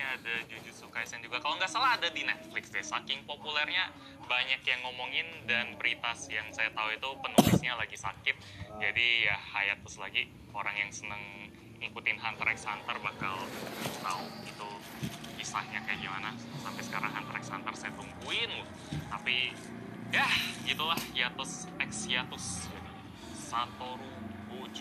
ini ada Jujutsu Kaisen juga. Kalau nggak salah ada di Netflix deh. Saking populernya banyak yang ngomongin dan berita yang saya tahu itu penulisnya lagi sakit. Jadi ya hiatus lagi. Orang yang seneng ngikutin Hunter x Hunter bakal tahu itu kisahnya kayak gimana. Sampai sekarang Hunter x Hunter saya tungguin. Tapi ya gitulah. Hiatus x hiatus. Satoru